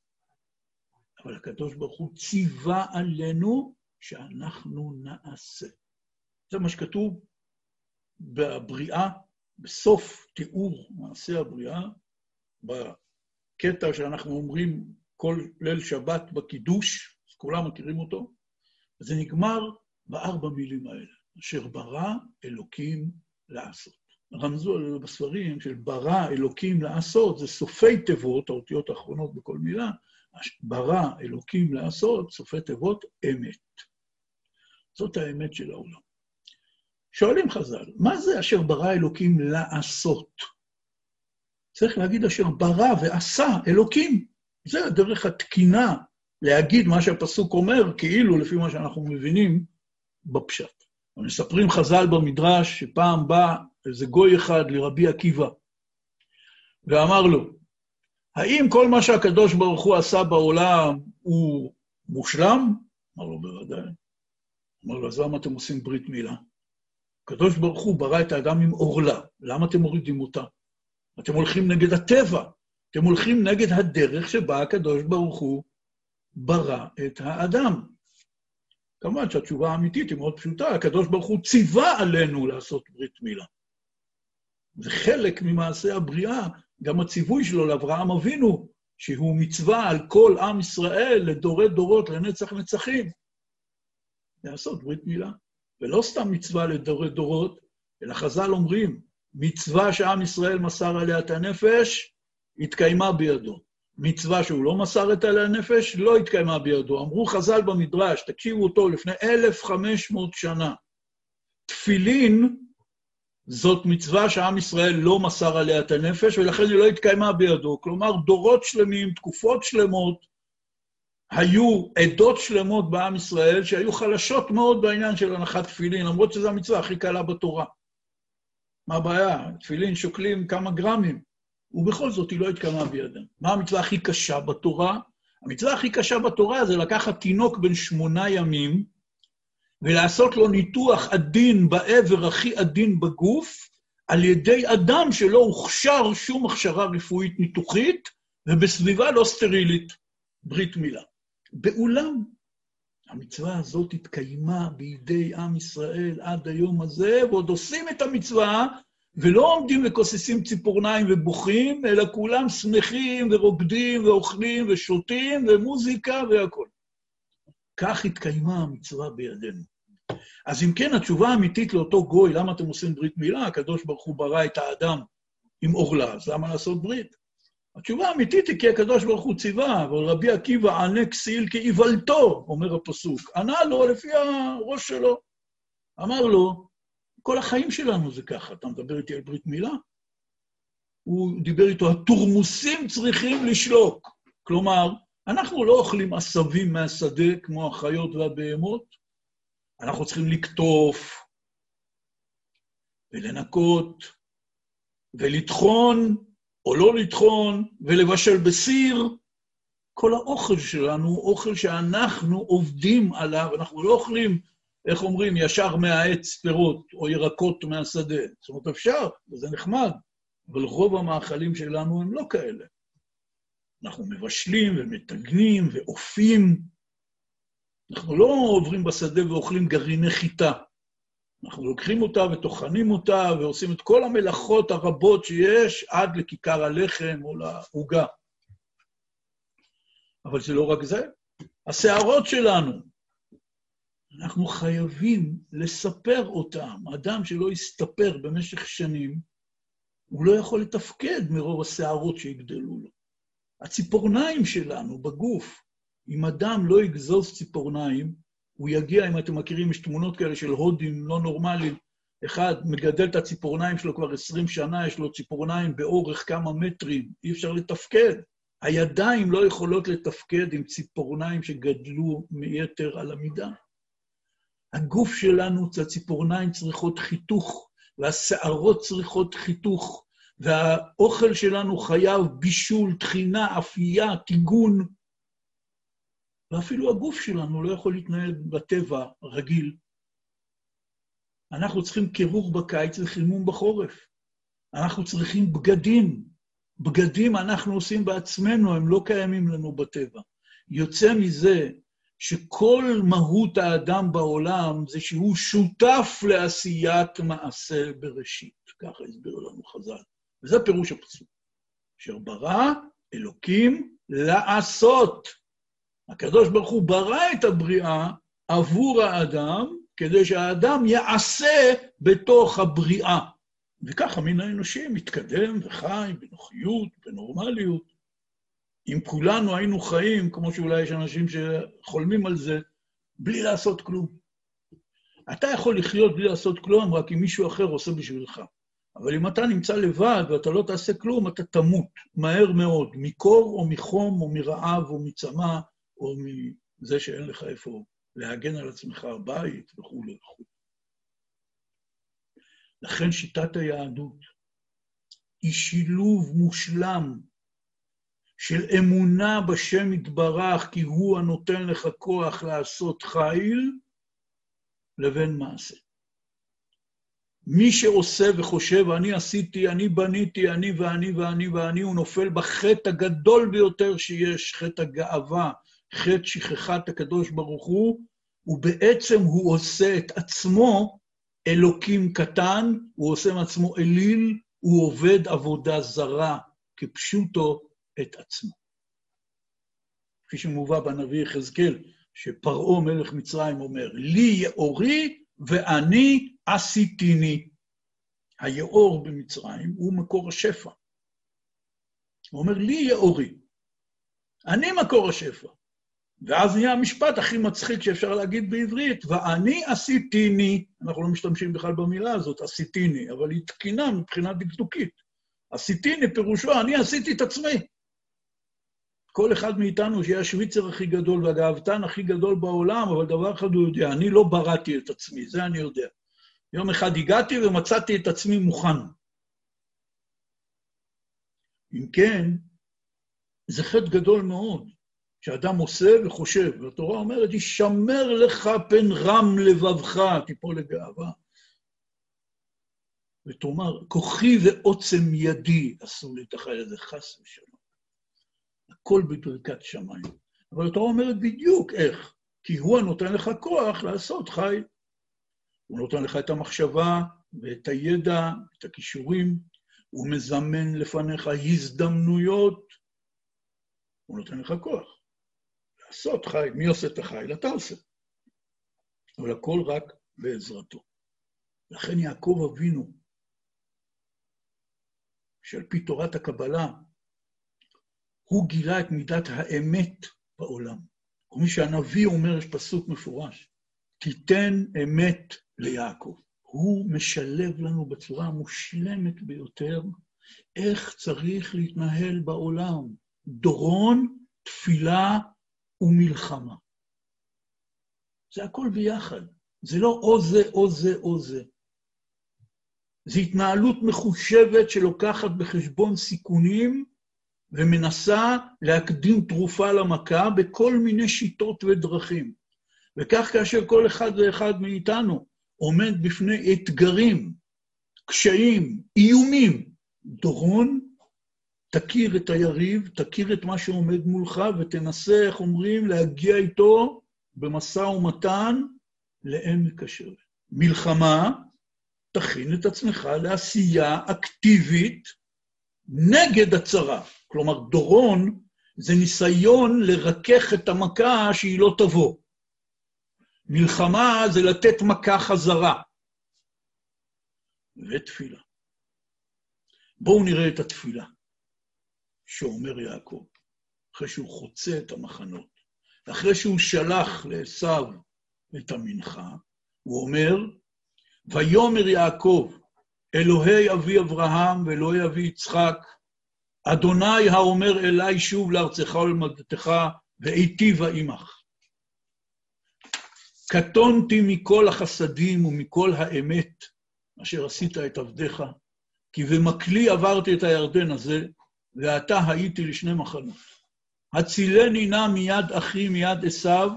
אבל הקדוש ברוך הוא ציווה עלינו שאנחנו נעשה. זה מה שכתוב בבריאה, בסוף תיאור מעשה הבריאה, בקטע שאנחנו אומרים כל ליל שבת בקידוש, כולם מכירים אותו, זה נגמר בארבע מילים האלה, אשר ברא אלוקים לעשות. רמזו עליו בספרים של ברא אלוקים לעשות, זה סופי תיבות, האותיות האחרונות בכל מילה, ברא אלוקים לעשות, סופי תיבות אמת. זאת האמת של העולם. שואלים חז"ל, מה זה אשר ברא אלוקים לעשות? צריך להגיד אשר ברא ועשה אלוקים. זה הדרך התקינה להגיד מה שהפסוק אומר, כאילו לפי מה שאנחנו מבינים בפשט. מספרים חז"ל במדרש שפעם בא איזה גוי אחד לרבי עקיבא ואמר לו, האם כל מה שהקדוש ברוך הוא עשה בעולם הוא מושלם? אמר לו, בוודאי. אמר לו, אז למה אתם עושים ברית מילה? הקדוש ברוך הוא ברא את האדם עם עורלה, למה אתם מורידים אותה? אתם הולכים נגד הטבע, אתם הולכים נגד הדרך שבה הקדוש ברוך הוא ברא את האדם. כמובן שהתשובה האמיתית היא מאוד פשוטה, הקדוש ברוך הוא ציווה עלינו לעשות ברית מילה. זה חלק ממעשה הבריאה, גם הציווי שלו לאברהם אבינו, שהוא מצווה על כל עם ישראל לדורי דורות, לנצח נצחים, לעשות ברית מילה. ולא סתם מצווה לדורי דורות, אלא חז"ל אומרים, מצווה שעם ישראל מסר עליה את הנפש, התקיימה בידו. מצווה שהוא לא מסר את עליה הנפש, לא התקיימה בידו. אמרו חז"ל במדרש, תקשיבו אותו, לפני 1,500 שנה, תפילין זאת מצווה שעם ישראל לא מסר עליה את הנפש, ולכן היא לא התקיימה בידו. כלומר, דורות שלמים, תקופות שלמות, היו עדות שלמות בעם ישראל שהיו חלשות מאוד בעניין של הנחת תפילין, למרות שזו המצווה הכי קלה בתורה. מה הבעיה? תפילין שוקלים כמה גרמים, ובכל זאת היא לא התקיימה בידם. מה המצווה הכי קשה בתורה? המצווה הכי קשה בתורה זה לקחת תינוק בן שמונה ימים, ולעשות לו ניתוח עדין בעבר הכי עדין בגוף, על ידי אדם שלא הוכשר שום הכשרה רפואית ניתוחית, ובסביבה לא סטרילית, ברית מילה. באולם המצווה הזאת התקיימה בידי עם ישראל עד היום הזה, ועוד עושים את המצווה, ולא עומדים וכוססים ציפורניים ובוכים, אלא כולם שמחים ורוקדים ואוכלים ושותים ומוזיקה והכול. כך התקיימה המצווה בידינו. אז אם כן, התשובה האמיתית לאותו גוי, למה אתם עושים ברית מילה? הקדוש ברוך הוא ברא את האדם עם עורלה, אז למה לעשות ברית? התשובה האמיתית היא כי הקדוש ברוך הוא ציווה, אבל רבי עקיבא ענה כסיל כאיוולתו, אומר הפסוק. ענה לו לפי הראש שלו. אמר לו, כל החיים שלנו זה ככה, אתה מדבר איתי על ברית מילה? הוא דיבר איתו, התורמוסים צריכים לשלוק. כלומר, אנחנו לא אוכלים עשבים מהשדה כמו החיות והבהמות, אנחנו צריכים לקטוף ולנקות ולטחון או לא לטחון ולבשל בסיר. כל האוכל שלנו הוא אוכל שאנחנו עובדים עליו, אנחנו לא אוכלים, איך אומרים, ישר מהעץ פירות או ירקות מהשדה. זאת אומרת, אפשר, וזה נחמד, אבל רוב המאכלים שלנו הם לא כאלה. אנחנו מבשלים ומטגנים ואופים. אנחנו לא עוברים בשדה ואוכלים גרעיני חיטה. אנחנו לוקחים אותה וטוחנים אותה ועושים את כל המלאכות הרבות שיש עד לכיכר הלחם או לעוגה. אבל זה לא רק זה, השערות שלנו, אנחנו חייבים לספר אותם. אדם שלא יסתפר במשך שנים, הוא לא יכול לתפקד מרוב השערות שיגדלו לו. הציפורניים שלנו בגוף, אם אדם לא יגזוז ציפורניים, הוא יגיע, אם אתם מכירים, יש תמונות כאלה של הודים לא נורמליים, אחד מגדל את הציפורניים שלו כבר 20 שנה, יש לו ציפורניים באורך כמה מטרים, אי אפשר לתפקד. הידיים לא יכולות לתפקד עם ציפורניים שגדלו מיתר על המידה. הגוף שלנו, הציפורניים צריכות חיתוך, והשערות צריכות חיתוך, והאוכל שלנו חייב בישול, טחינה, אפייה, טיגון, ואפילו הגוף שלנו לא יכול להתנהל בטבע רגיל. אנחנו צריכים קירור בקיץ וחימום בחורף. אנחנו צריכים בגדים. בגדים אנחנו עושים בעצמנו, הם לא קיימים לנו בטבע. יוצא מזה שכל מהות האדם בעולם זה שהוא שותף לעשיית מעשה בראשית. ככה הסבירו לנו חז"ל. וזה פירוש הפסוק. אשר ברא אלוקים לעשות. הקדוש ברוך הוא ברא את הבריאה עבור האדם כדי שהאדם יעשה בתוך הבריאה. וכך המין האנושי מתקדם וחי בנוחיות, בנורמליות. אם כולנו היינו חיים, כמו שאולי יש אנשים שחולמים על זה, בלי לעשות כלום. אתה יכול לחיות בלי לעשות כלום, רק אם מישהו אחר עושה בשבילך. אבל אם אתה נמצא לבד ואתה לא תעשה כלום, אתה תמות מהר מאוד, מקור או מחום או מרעב או מצמא או מזה שאין לך איפה להגן על עצמך, בית וכולי וכולי. לכן שיטת היהדות היא שילוב מושלם של אמונה בשם יתברך, כי הוא הנותן לך כוח לעשות חיל, לבין מעשה. מי שעושה וחושב, אני עשיתי, אני בניתי, אני ואני ואני ואני, הוא נופל בחטא הגדול ביותר שיש, חטא הגאווה, חטא שכחת הקדוש ברוך הוא, ובעצם הוא עושה את עצמו אלוקים קטן, הוא עושה מעצמו אליל, הוא עובד עבודה זרה, כפשוטו את עצמו. כפי שמובא בנביא יחזקאל, שפרעה מלך מצרים אומר, לי יאורי ואני עשיתיני. היאור במצרים הוא מקור השפע. הוא אומר, לי יאורי, אני מקור השפע. ואז נהיה המשפט הכי מצחיק שאפשר להגיד בעברית, ואני עשיתיני. אנחנו לא משתמשים בכלל במילה הזאת, עשיתיני, אבל היא תקינה מבחינה דקדוקית. עשיתיני פירושו, אני עשיתי את עצמי. כל אחד מאיתנו שיהיה השוויצר הכי גדול והגאוותן הכי גדול בעולם, אבל דבר אחד הוא יודע, אני לא בראתי את עצמי, זה אני יודע. יום אחד הגעתי ומצאתי את עצמי מוכן. אם כן, זה חטא גדול מאוד, שאדם עושה וחושב, והתורה אומרת, ישמר לך פן רם לבבך, תיפול לגאווה. ותאמר, כוחי ועוצם ידי עשו לי את החי הזה, חס ושלום. הכל בברכת שמיים. אבל התורה אומרת בדיוק איך, כי הוא הנותן לך כוח לעשות חי. הוא נותן לך את המחשבה ואת הידע, את הכישורים, הוא מזמן לפניך הזדמנויות, הוא נותן לך כוח. לעשות חי, מי עושה את החיל? אתה עושה. אבל הכל רק בעזרתו. לכן יעקב אבינו, שעל פי תורת הקבלה, הוא גילה את מידת האמת בעולם. כמו שהנביא אומר, יש פסוק מפורש, תיתן אמת ליעקב. הוא משלב לנו בצורה המושלמת ביותר איך צריך להתנהל בעולם. דורון, תפילה ומלחמה. זה הכל ביחד. זה לא או זה או זה או זה. זו התנהלות מחושבת שלוקחת בחשבון סיכונים ומנסה להקדים תרופה למכה בכל מיני שיטות ודרכים. וכך כאשר כל אחד ואחד מאיתנו עומד בפני אתגרים, קשיים, איומים, דורון, תכיר את היריב, תכיר את מה שעומד מולך ותנסה, איך אומרים, להגיע איתו במשא ומתן לעמק השווה. מלחמה, תכין את עצמך לעשייה אקטיבית נגד הצרה. כלומר, דורון זה ניסיון לרכך את המכה שהיא לא תבוא. מלחמה זה לתת מכה חזרה. ותפילה. בואו נראה את התפילה שאומר יעקב, אחרי שהוא חוצה את המחנות, אחרי שהוא שלח לעשו את המנחה, הוא אומר, ויאמר יעקב, אלוהי אבי אברהם ואלוהי אבי יצחק, אדוני האומר אלי שוב לארצך ולמדתך, ואיטיבה עמך. קטונתי מכל החסדים ומכל האמת אשר עשית את עבדיך, כי במקלי עברתי את הירדן הזה, ועתה הייתי לשני מחנות. הצילני נא מיד אחי מיד עשיו,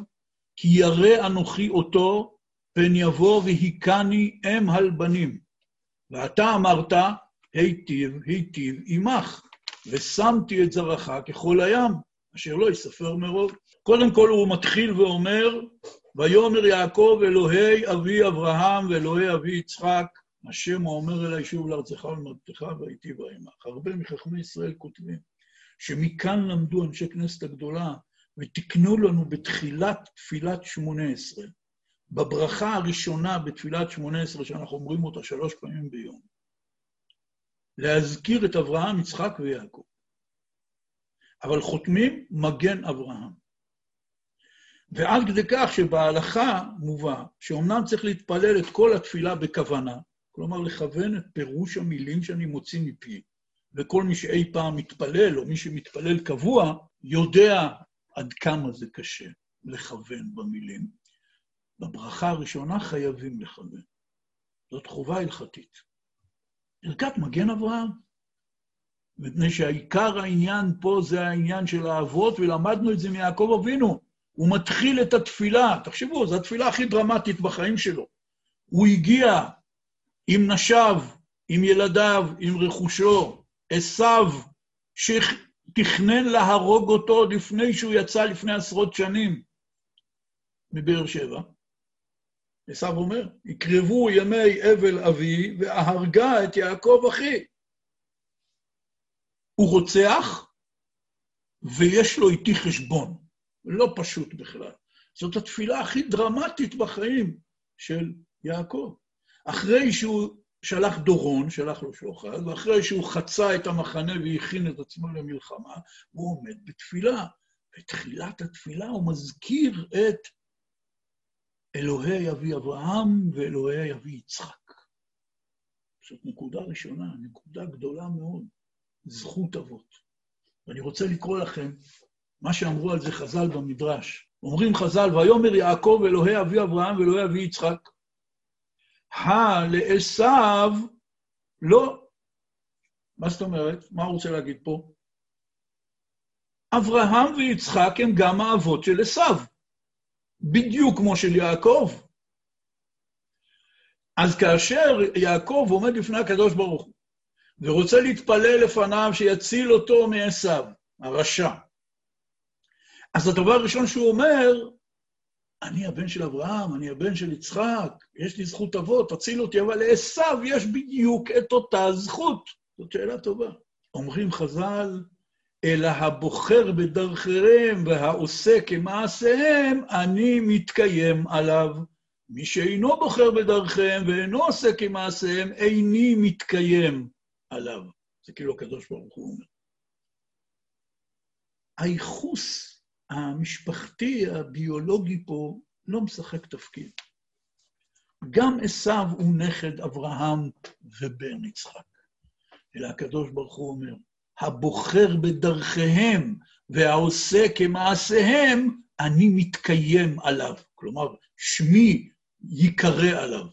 כי ירא אנוכי אותו, פן יבוא והיכני אם הלבנים. ואתה אמרת, היטיב, היטיב עמך. ושמתי את זרעך ככל הים, אשר לא יספר מרוב. קודם כל הוא מתחיל ואומר, ויאמר יעקב אלוהי אבי אברהם ואלוהי אבי יצחק, השם האומר אלי שוב לארצך ולמדתך והייתי בעמך. הרבה מחכמי ישראל כותבים שמכאן למדו אנשי כנסת הגדולה ותיקנו לנו בתחילת תפילת שמונה עשרה, בברכה הראשונה בתפילת שמונה עשרה, שאנחנו אומרים אותה שלוש פעמים ביום, להזכיר את אברהם, יצחק ויעקב. אבל חותמים מגן אברהם. ועד כדי כך שבהלכה מובא שאומנם צריך להתפלל את כל התפילה בכוונה, כלומר לכוון את פירוש המילים שאני מוציא מפי, וכל מי שאי פעם מתפלל, או מי שמתפלל קבוע, יודע עד כמה זה קשה לכוון במילים. בברכה הראשונה חייבים לכוון. זאת חובה הלכתית. ערכת מגן אברהם. מפני שהעיקר העניין פה זה העניין של האבות, ולמדנו את זה מיעקב אבינו. הוא מתחיל את התפילה, תחשבו, זו התפילה הכי דרמטית בחיים שלו. הוא הגיע עם נשיו, עם ילדיו, עם רכושו, עשיו, שתכנן להרוג אותו לפני שהוא יצא לפני עשרות שנים מבאר שבע. עשיו אומר, יקרבו ימי אבל אבי, והרגה את יעקב אחי. הוא רוצח, ויש לו איתי חשבון. לא פשוט בכלל. זאת התפילה הכי דרמטית בחיים של יעקב. אחרי שהוא שלח דורון, שלח לו שוחד, ואחרי שהוא חצה את המחנה והכין את עצמו למלחמה, הוא עומד בתפילה. בתחילת התפילה הוא מזכיר את אלוהי אבי אברהם ואלוהי אבי יצחק. זאת נקודה ראשונה, נקודה גדולה מאוד, זכות אבות. ואני רוצה לקרוא לכם מה שאמרו על זה חז"ל במדרש. אומרים חז"ל, ויאמר יעקב אלוהי אבי אברהם ואלוהי אבי יצחק. הא לעשו לא. מה זאת אומרת? מה הוא רוצה להגיד פה? אברהם ויצחק הם גם האבות של עשו, בדיוק כמו של יעקב. אז כאשר יעקב עומד לפני הקדוש ברוך הוא ורוצה להתפלל לפניו שיציל אותו מעשו, הרשע, אז הדבר הראשון שהוא אומר, אני הבן של אברהם, אני הבן של יצחק, יש לי זכות אבות, תציל אותי, אבל לעשו יש בדיוק את אותה זכות. זאת שאלה טובה. אומרים חז"ל, אלא הבוחר בדרכיהם והעושה כמעשיהם, אני מתקיים עליו. מי שאינו בוחר בדרכיהם ואינו עושה כמעשיהם, איני מתקיים עליו. זה כאילו הקדוש ברוך הוא אומר. הייחוס המשפחתי, הביולוגי פה, לא משחק תפקיד. גם עשיו הוא נכד אברהם ובן יצחק. אלא הקדוש ברוך הוא אומר, הבוחר בדרכיהם והעושה כמעשיהם, אני מתקיים עליו. כלומר, שמי ייקרא עליו.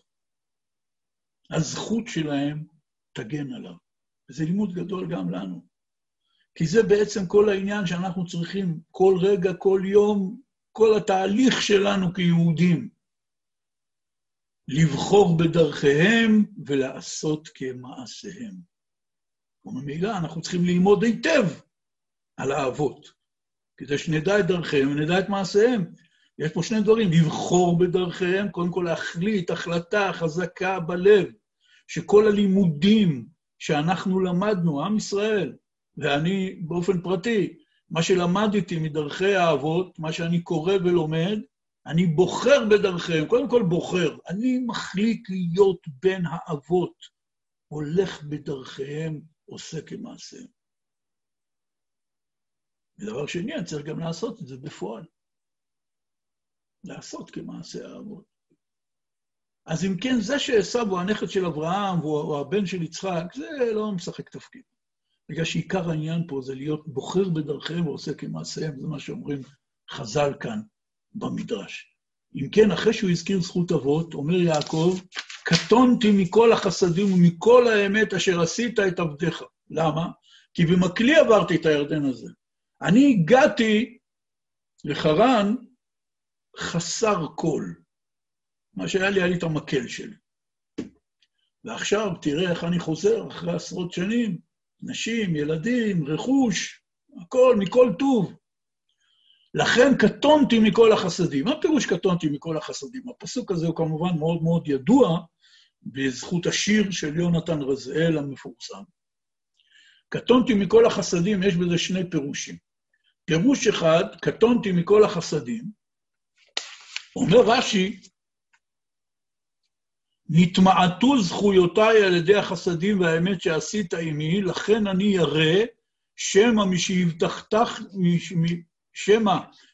הזכות שלהם תגן עליו. וזה לימוד גדול גם לנו. כי זה בעצם כל העניין שאנחנו צריכים כל רגע, כל יום, כל התהליך שלנו כיהודים. לבחור בדרכיהם ולעשות כמעשיהם. וממילא אנחנו צריכים ללמוד היטב על האבות, כדי שנדע את דרכיהם ונדע את מעשיהם. יש פה שני דברים, לבחור בדרכיהם, קודם כל להחליט החלטה חזקה בלב, שכל הלימודים שאנחנו למדנו, עם ישראל, ואני באופן פרטי, מה שלמדתי מדרכי האבות, מה שאני קורא ולומד, אני בוחר בדרכיהם, קודם כל בוחר. אני מחליט להיות בן האבות, הולך בדרכיהם, עושה כמעשיהם. ודבר שני, אני צריך גם לעשות את זה בפועל. לעשות כמעשה האבות. אז אם כן, זה שעשו הוא הנכד של אברהם והוא הבן של יצחק, זה לא משחק תפקיד. בגלל שעיקר העניין פה זה להיות בוחר בדרכיהם ועושה כמעשיהם, זה מה שאומרים חז"ל כאן במדרש. אם כן, אחרי שהוא הזכיר זכות אבות, אומר יעקב, קטונתי מכל החסדים ומכל האמת אשר עשית את עבדיך. למה? כי במקלי עברתי את הירדן הזה. אני הגעתי לחרן חסר כל. מה שהיה לי, היה לי את המקל שלי. ועכשיו, תראה איך אני חוזר אחרי עשרות שנים, נשים, ילדים, רכוש, הכל, מכל טוב. לכן קטונתי מכל החסדים. מה פירוש קטונתי מכל החסדים? הפסוק הזה הוא כמובן מאוד מאוד ידוע בזכות השיר של יונתן רזאל המפורסם. קטונתי מכל החסדים, יש בזה שני פירושים. פירוש אחד, קטונתי מכל החסדים, אומר רש"י, נתמעטו זכויותיי על ידי החסדים והאמת שעשית עמי, לכן אני ירא, שמא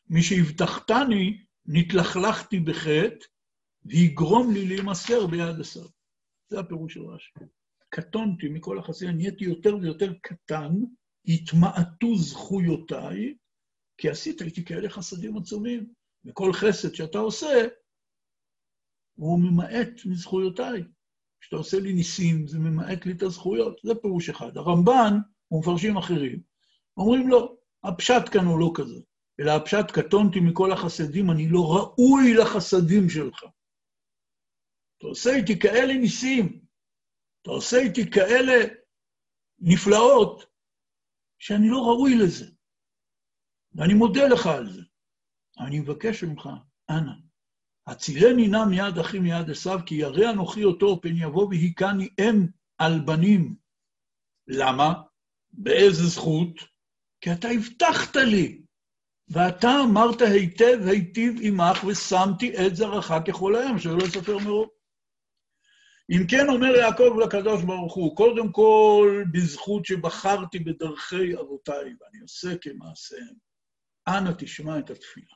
משהבטחתני נתלכלכתי בחטא, ויגרום לי להימסר ביד עשיו. זה הפירוש של רש"י. קטונתי מכל החסדים, נהייתי יותר ויותר קטן, התמעטו זכויותיי, כי עשית איתי כאלה חסדים עצומים. וכל חסד שאתה עושה, הוא ממעט מזכויותיי. כשאתה עושה לי ניסים, זה ממעט לי את הזכויות. זה פירוש אחד. הרמב"ן, ומפרשים אחרים, אומרים לו, הפשט כאן הוא לא כזה, אלא הפשט קטונתי מכל החסדים, אני לא ראוי לחסדים שלך. אתה עושה איתי כאלה ניסים, אתה עושה איתי כאלה נפלאות, שאני לא ראוי לזה. ואני מודה לך על זה. אני מבקש ממך, אנא, הצילני נא מיד אחי מיד עשיו, כי ירא אנוכי אותו, פן יבוא והיכני אם על בנים. למה? באיזה זכות? כי אתה הבטחת לי, ואתה אמרת היטב היטיב עמך, ושמתי את זרעך ככל הים, שלא יספר מרוב. אם כן, אומר יעקב לקדוש ברוך הוא, קודם כל, בזכות שבחרתי בדרכי אבותיי, ואני עושה כמעשיהם, אנא תשמע את התפילה.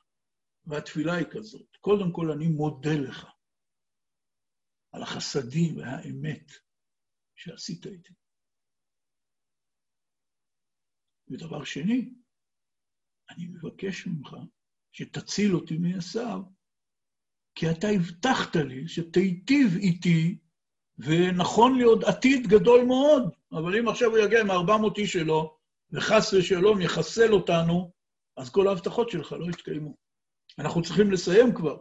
והתפילה היא כזאת, קודם כל אני מודה לך על החסדים והאמת שעשית איתי. ודבר שני, אני מבקש ממך שתציל אותי מעשיו, כי אתה הבטחת לי שתיטיב איתי, ונכון לי עוד עתיד גדול מאוד, אבל אם עכשיו הוא יגיע עם 400 איש שלו, וחס ושלום יחסל אותנו, אז כל ההבטחות שלך לא יתקיימו. אנחנו צריכים לסיים כבר,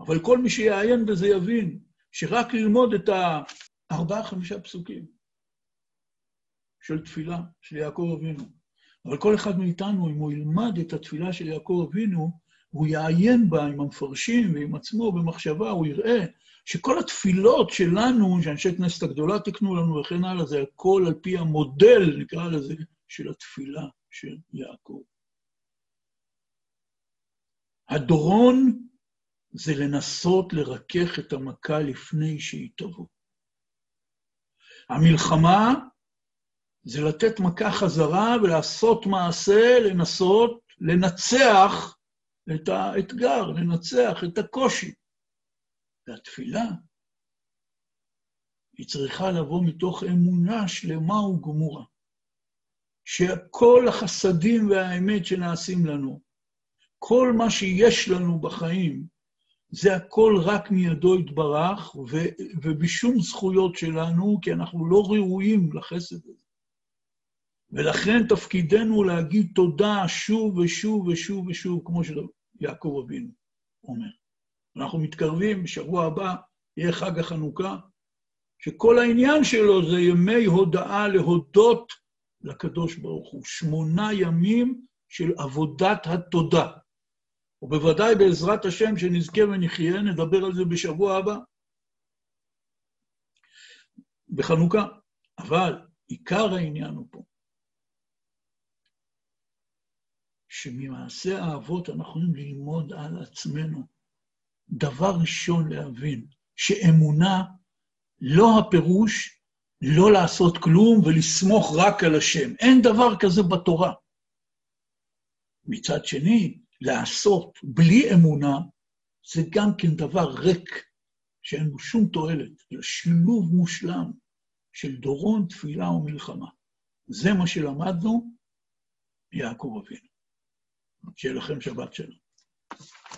אבל כל מי שיעיין בזה יבין שרק ללמוד את הארבעה-חמישה פסוקים של תפילה של יעקב אבינו, אבל כל אחד מאיתנו, אם הוא ילמד את התפילה של יעקב אבינו, הוא יעיין בה עם המפרשים ועם עצמו במחשבה, הוא יראה שכל התפילות שלנו, שאנשי כנסת הגדולה תקנו לנו וכן הלאה, זה הכל על פי המודל, נקרא לזה, של התפילה של יעקב. הדורון זה לנסות לרכך את המכה לפני שהיא תבוא. המלחמה זה לתת מכה חזרה ולעשות מעשה, לנסות לנצח את האתגר, לנצח את הקושי. והתפילה, היא צריכה לבוא מתוך אמונה שלמה וגמורה, שכל החסדים והאמת שנעשים לנו, כל מה שיש לנו בחיים, זה הכל רק מידו יתברך, ובשום זכויות שלנו, כי אנחנו לא ראויים לחסד הזה. ולכן תפקידנו להגיד תודה שוב ושוב ושוב ושוב, כמו שיעקב אבינו אומר. אנחנו מתקרבים, בשבוע הבא יהיה חג החנוכה, שכל העניין שלו זה ימי הודאה להודות לקדוש ברוך הוא. שמונה ימים של עבודת התודה. ובוודאי בעזרת השם שנזכה ונחיה, נדבר על זה בשבוע הבא, בחנוכה. אבל עיקר העניין הוא פה, שממעשה האבות אנחנו יכולים ללמוד על עצמנו. דבר ראשון להבין, שאמונה, לא הפירוש לא לעשות כלום ולסמוך רק על השם. אין דבר כזה בתורה. מצד שני, לעשות בלי אמונה, זה גם כן דבר ריק, שאין בו שום תועלת, אלא שילוב מושלם של דורון, תפילה ומלחמה. זה מה שלמדנו מיעקב אבינו. שיהיה לכם שבת שלום.